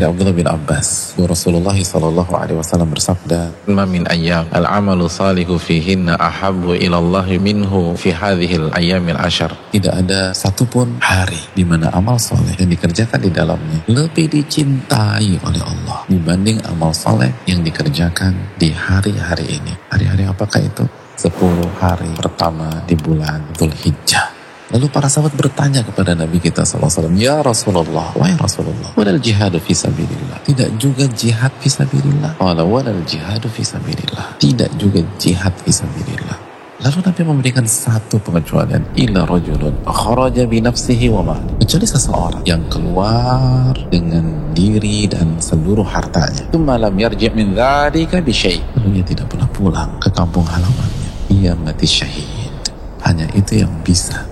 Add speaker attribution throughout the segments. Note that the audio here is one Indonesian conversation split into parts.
Speaker 1: dari Abdullah bin Abbas bahwa Rasulullah Shallallahu Alaihi Wasallam bersabda ma min ayam al amalu salihu fihinna ahabu ilallahi minhu fi hadhil ayamil ashar. Tidak ada satupun hari di mana amal soleh yang dikerjakan di dalamnya lebih dicintai oleh Allah dibanding amal soleh yang dikerjakan di hari-hari ini. Hari-hari apakah itu? 10 hari pertama di bulan Dhul Hijjah Lalu para sahabat bertanya kepada Nabi kita SAW, Ya Rasulullah, wahai Rasulullah, wadal jihadu fisabilillah. Tidak juga jihad fisabilillah. Wala wadal jihadu fisabilillah. Tidak juga jihad fisabilillah. Lalu Nabi memberikan satu pengecualian. Illa rajulun kharaja binafsihi wa ma'li. Kecuali seseorang yang keluar dengan diri dan seluruh hartanya. Malam yarji' min dhalika bisyai. Lalu ia tidak pernah pulang ke kampung halamannya. Ia mati syahid. Hanya itu yang bisa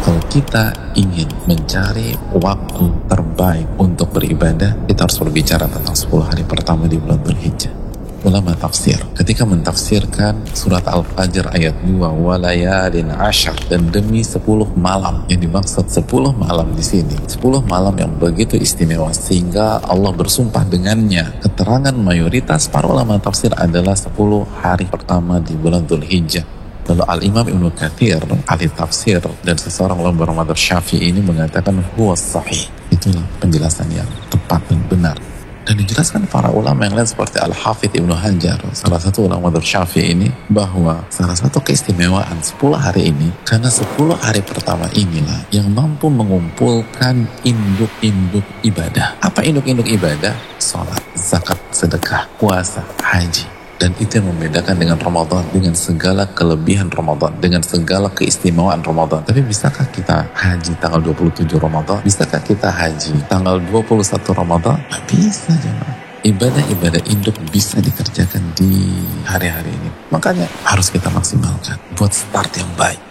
Speaker 1: kalau kita ingin mencari waktu terbaik untuk beribadah, kita harus berbicara tentang 10 hari pertama di bulan Dzulhijjah. Ulama tafsir ketika mentafsirkan surat Al-Fajr ayat 2 walayalin ashar dan demi 10 malam yang dimaksud 10 malam di sini 10 malam yang begitu istimewa sehingga Allah bersumpah dengannya keterangan mayoritas para ulama tafsir adalah 10 hari pertama di bulan Dzulhijjah Lalu Al-Imam Ibnu Kathir, ahli tafsir dan seseorang ulama bermadhab syafi'i ini mengatakan huwa sahih. Itulah penjelasan yang tepat dan benar. Dan dijelaskan para ulama yang lain seperti Al-Hafidh Ibnu Hajar, salah satu ulama madhab syafi'i ini, bahwa salah satu keistimewaan 10 hari ini, karena 10 hari pertama inilah yang mampu mengumpulkan induk-induk ibadah. Apa induk-induk ibadah? Sholat, zakat, sedekah, puasa, haji dan itu yang membedakan dengan Ramadan dengan segala kelebihan Ramadan dengan segala keistimewaan Ramadan. Tapi bisakah kita haji tanggal 27 Ramadan? Bisakah kita haji tanggal 21 Ramadan? Nggak bisa jangan ibadah-ibadah induk bisa dikerjakan di hari-hari ini. Makanya harus kita maksimalkan buat start yang baik